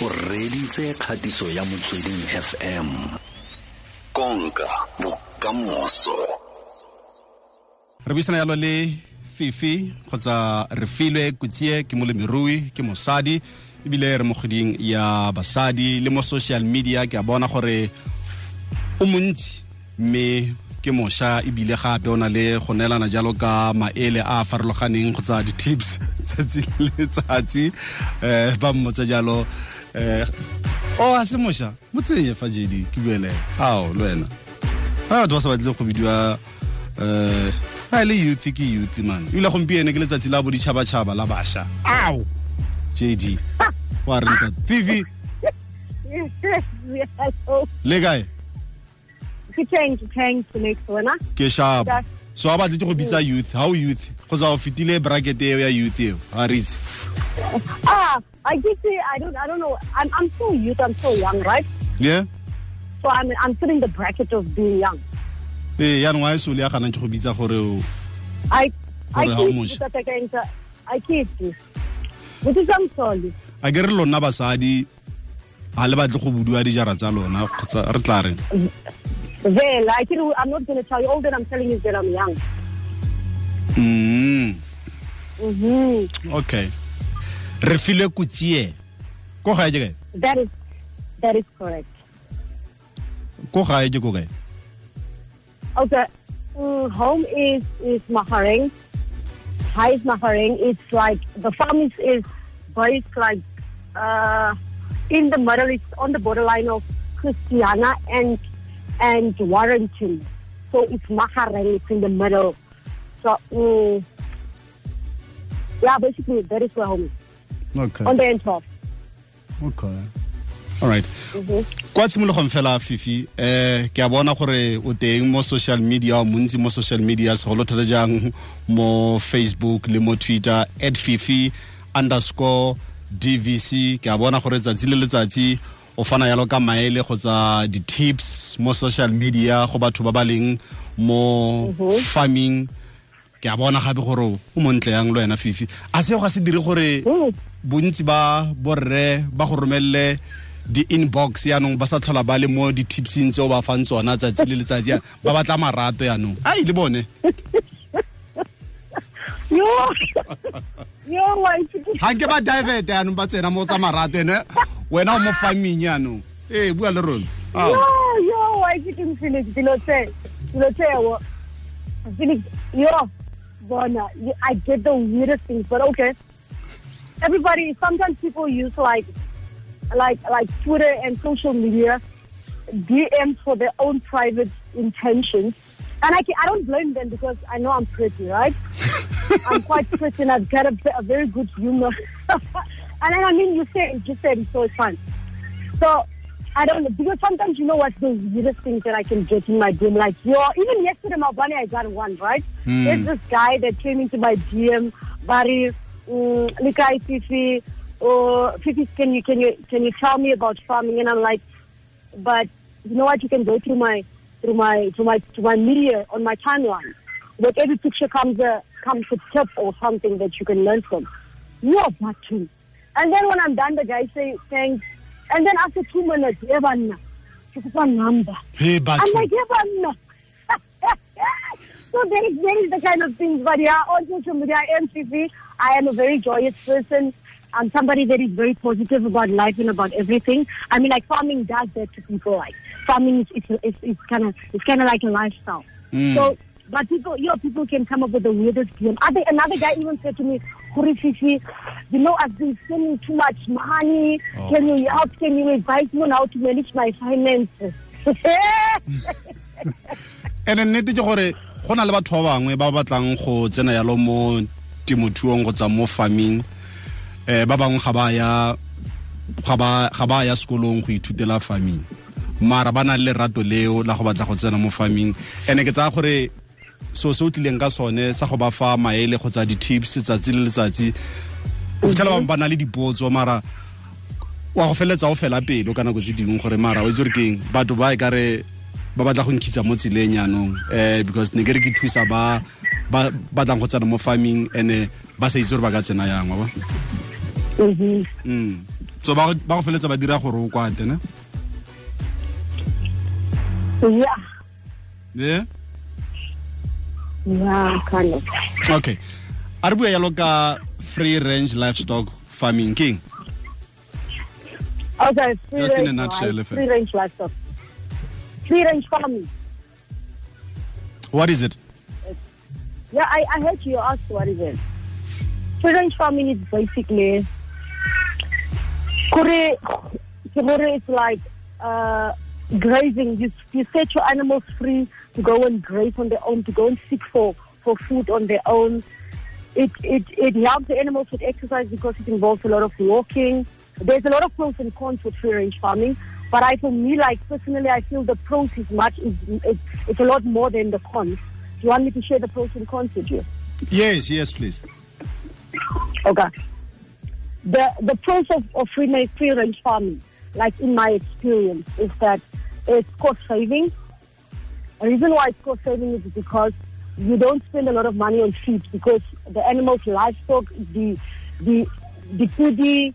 o reditse kgatiso ya motsweding fm konka bokamoso. Re buisana yalo le fifi kgotsa re filwe kutsie ke molemirui ke mosadi ebile re mo kgweding ya basadi. Le mo social media ke a bona gore o montsi mme ke mošwa ebile gape o na le go neelana jalo ka maele a a farologaneng kgotsa di-tips tsatsi le letsatsi um ba mmotse jalo um o a se mošwa mo tsenye fa jd ke buele ao le wena. Ga batho ba sa batle go bidiwa um a le youth ke youth man. Ebile gompieno ke letsatsi la boditšhabatšhaba la bašwa. Ao! Jd wa renta fifi le kae? Ke teng ke teng to next one ke sharp so a batle ke go bitsa youth how youth kgotsa o fetile bracket eo ya youth eo. A re itse. Ah i get it i don't i don't know. I'm i'm so youth i'm so young right? Yeah. So i'm i'm still in the bracket of being young. Ee yaanong a e sole ya ganang ke go bitsa gore o i i Gore ha o keep mošwa. with i keep which is i'm sorry. A ke re lona basadi ga le batle go budiwa dijara tsa lona kgotsa re tla reng? Well, I can, I'm not going to tell you. All that I'm telling you is that I'm young. mm. Hmm okay Refilwe Coetzee ko gae kae That is that is correct. ko gae ke ko kae Okay. Mm, home is is Mahareng. High is Mahareng. It's like the farm is is based like uh in the middle. It's on the borderline of Christiana and and Warrenton. So it's Mahareng. It's in the middle. So mm, yeah, basically that is where home is okay. On the N12. okay. All right. Mhm. kwa tshimologong fela fifi eh ke a bona gore o teng mo social media o montsi mo social media segolo thata jang mo facebook le mo twitter at fifi underscore dvc ke a bona gore tsatsi le letsatsi o fana yalo ka maele kgotsa di-tips mo social media go batho ba ba leng mo farming ke a bona gape gore o montle yang le wena fifi. A seo ga se dire gore bontsi ba borre ba go romelle di-inbox yaanong ba sa tlhola ba le mo di-tipsing tse o ba fang tsona tsatsi le letsatsi ba batla marato yaanong ai le bone. Ga nke ba divert yaanong ba tsena mo tsa marato ene. Wena o mo farming yaanong ee bua le rona. Yo, Bona, I get the weirdest things, but okay. Everybody, sometimes people use like, like, like Twitter and social media DMs for their own private intentions. And I, can, I don't blame them because I know I'm pretty, right? I'm quite pretty and I've got a, a very good humor. and then, I mean, you said, you said it, so it's fine. So I don't know because sometimes you know what the weirdest things that I can get in my dream. Like yo, even yesterday, my bunny, I got one right. Hmm. There's this guy that came into my DM, Barry, um, Likai Fifi, or Fifi, can you can you can you tell me about farming? And I'm like, but you know what? You can go through my through my through my to my media on my timeline. With every picture comes a comes a tip or something that you can learn from. You're button. And then when I'm done, the guy say thanks. And then after two minutes, yeah, banna, ke kopa number. Hey, he I'm like, yeah, banna. so there is, there is the kind of things. But yeah, on social media, I am I am a very joyous person. I'm somebody that is very positive about life and about everything. I mean, like farming does that to people. Like farming is it's, it's, it's kind of it's kind of like a lifestyle. Mm. So, but people, your people can come up with the weirdest dream. Other, another guy even said to me, "Huri Fifi, you know, I've been spending too much money. Oh. Can you help? Can you advise me on how to manage my finances?" ene nnete ke gore go na le batho ba bangwe ba batlang go tsena yalo mo temothuong kgotsa mo farming eh ba bangwe ga ba ya ga ba ya sekolong go ithutela farming mara ba na le lerato leo la go batla go tsena mo farming ene ke tsaya gore so se o tlileng ka sone sa go ba fa maele kgotsa di-tips tsatsi le letsatsi. O fitlhela bangwe ba na le dipotso mara wa go feleletsa o fela pelo ka nako tse dingwe gore mara o itse gore keng batho ba e kare ba batla go nkhitsa mo tseleng yaanong um because ne ke re ke thusa ba ba batlang go tsena mo farming and ba sa itse gore ba ka tsena yang ba Mhm. mm. So ba go- feletsa ba dira gore o kwate ne? Yeah, yeah yeah, kind of. okay a re bua yalo ka free range livestock farming king Okay, free Just in a nutshell? Free range livestock. Free range farming. what is it Yeah, I, I heard you ask what is it. Free range farming is basically it's like uh, grazing. You, you set your animals free to go and graze on their own, to go and seek for, for food on their own. It, it, it helps the animals with exercise because it involves a lot of walking. There's a lot of pros and cons with free range farming. But I, for me, like personally, I feel the pros is much, is, it's, it's a lot more than the cons. Do you want me to share the pros and cons with you? yes yes please Okay. The the pros of, of free free range farming, like in my experience, is that it's cost saving. The reason why it's cost saving is because you don't spend a lot of money on feed because the animals, livestock, the the the foodie,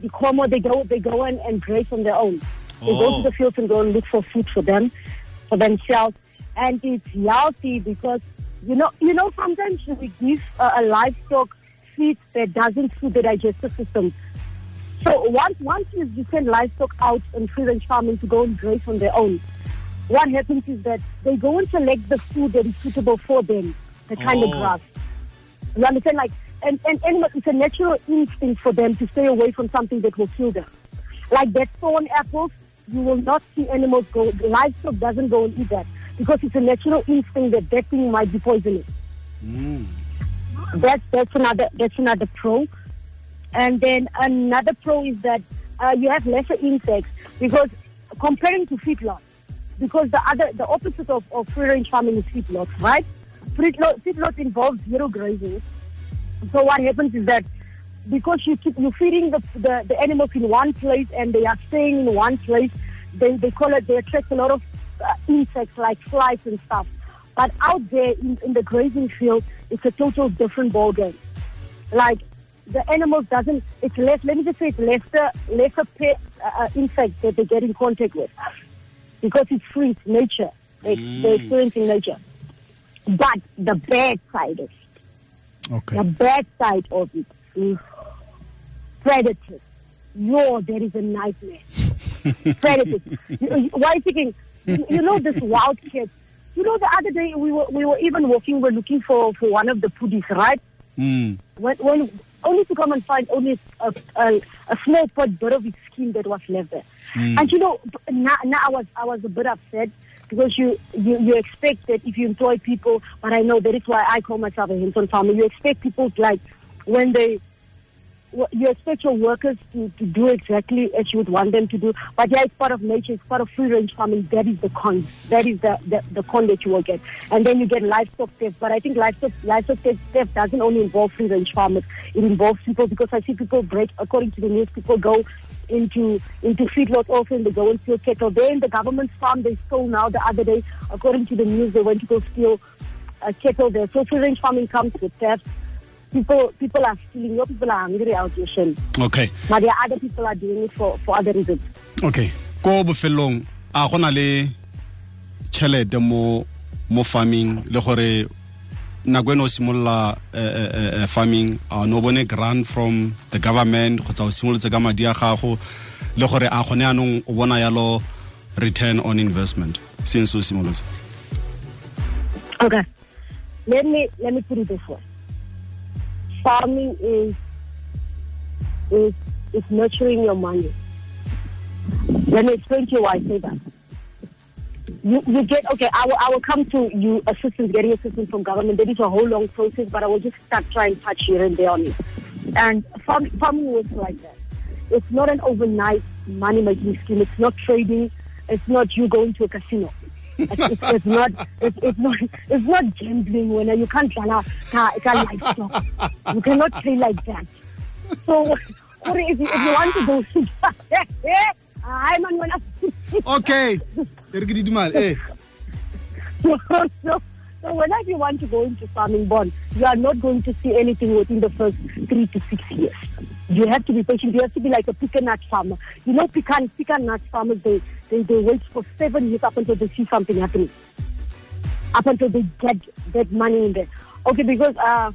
the como, they go they go in and graze on their own. They go Oh. to the fields and go and look for food for them, for themselves, and it's healthy because you know you know sometimes we give uh, a livestock feed that doesn't suit the digestive system. So once once you, you send livestock out in free range farming to go and graze on their own, what happens is that they go and select the food that is suitable for them, the kind of Oh. grass. You understand? Like, and, and animals, it's a natural instinct for them to stay away from something that will kill them. Like that thorn apples, you will not see animals go, The livestock doesn't go and eat that because it's a natural instinct that that thing might be poisonous. That's, that's another, that's another pro. And then another pro is that uh, you have lesser insects because comparing to feedlots, because the other, the opposite of, of free range farming is feedlots, right? Feedlot, feedlot involves zero grazing. So what happens is that because you keep you feeding the, the, the animals in one place and they are staying in one place, they, they call it they attract a lot of uh, insects like flies and stuff. But out there in, in the grazing field, it's a total different ballgame. Like the animals doesn't it's less let me just say it's lesser lesser pet uh, uh, insects that they get in contact with because it's free, it's nature. They, They're experiencing nature. But the bad side of it, okay the bad side of it is predators. Yo, there is a nightmare. predators. You, why thinking? You, you know this wildcat. You know the other day we were we were even walking. We're looking for for one of the puddies, right? mm. When, when only to come and find only a, a, a small part bit of its skin that was left there. Hmm. And you know, now, now I was I was a bit upset because you, you you expect that if you employ people, but I know that is why I call myself a hands-on farmer. You expect people like when they you expect your workers to, to do exactly as you would want them to do. But yeah, it's part of nature, it's part of free range farming. That is the con. That is the, the, the con that you will get. And then you get livestock theft. But I think livestock, livestock theft, doesn't only involve free range farmers. It involves people because I see people break, according to the news, people go into into feedlots also and they go and steal cattle. There in the government farm, they stole now the other day, according to the news, they went to go steal uh, cattle there. So free range farming comes with theft. People, people are stealing. Your people are hungry out here, okay But there are other people are doing it for, for other reasons. okay ko bofelelong a go na le tšhelete mo mo farming le gore nako ene o simolola eh, eh, eh, farming a no bone grant from the government kgotsa o simolotse ka madi a gago le gore a gone anong o bona yalo return on investment since o simolotse Okay. Let me let me put it this way. Farming is is is nurturing your money. Let me explain to you why I say that. You you get okay, I will I will come to you assistance, getting assistance from government. That is a whole long process, but I will just start trying to touch here and there on it. And farm, farming works like that. It's not an overnight money making scheme. It's not trading. It's not you going to a casino. It's, not. It's, it's not. It's not gambling. When you can't run a car, car livestock. You cannot play like that. So, if you, if you want to go, I'm on one. okay re ke didimale eh so, so, So whenever you want to go into farming bond, you are not going to see anything within the first three to six years. You have to be patient. You have to be like a pecan nut farmer. You know, pecan pecan nut farmers they, they they wait for seven years up until they see something happening. Up until they get that money in there. Okay, because uh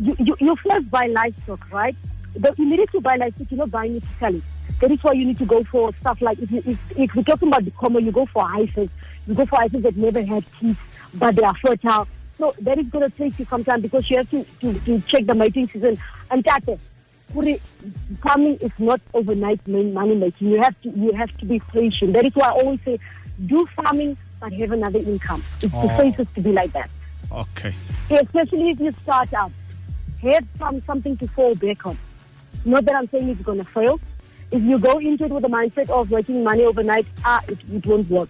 you, you, you first buy livestock, right? But you need to buy livestock, you're not buying it to sell it. That is why you need to go for stuff like if, you, if, if we're talking about the common, you go for heifers. You go for heifers that never had kids, but they are fertile. So that is going to take you some time because you have to, to, to check the mating season. And that farming is not overnight money making. You have to you have to be patient. That is why I always say, do farming but have another income. It's oh. the safest to be like that. Okay. Especially if you start out, have some something to fall back on. Not that I'm saying it's going to fail. If you go into it with the mindset of making money overnight, ah, it, it won't work.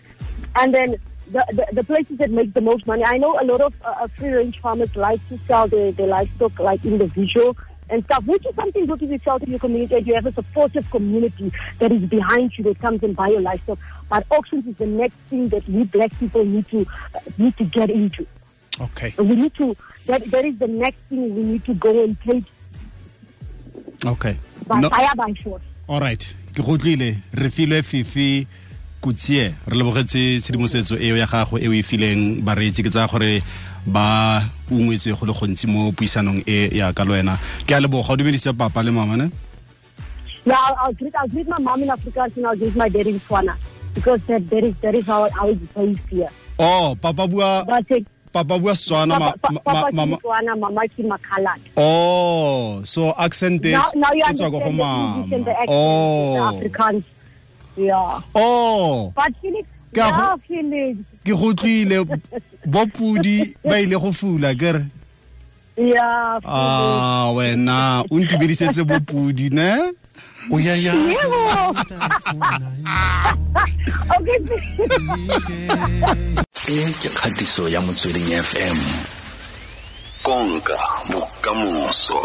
And then the, the, the, places that make the most money, I know a lot of uh, free range farmers like to sell their, their livestock like individual and stuff, which is something good to be felt in your community and you have a supportive community that is behind you that comes and buy your livestock. But auctions is the next thing that we black people need to uh, need to get into. Okay. We need to that that is the next thing we need to go and take. Okay. By no. fire by force. All right. Ke go tlile Refilwe fifi Coetzee re lebogetse tshedimosetso eo ya gago e o e fileng bareetsi ke tsaya gore ba ungwetswe go le gontsi mo puisanong e ya ka ke a leboga o dumedise papa le mama ne Yeah, I'll, I'll, greet, I'll greet my mom in Afrikaans and I'll greet my dad in Swana because that, that is that is how based here. Oh, papa bua papa bua Swana ma, ma, mama Swana mama. Oh, so accent is now, now you understand the the accent, oh. the Afrikaans. Yeah. Oh. Ke go tlile bopudi ba ile go fula kere. a Ah, wena o ntumedisetse bopudi ne? o ya ya e ke kgatiso ya motsweding fm konka bokamoso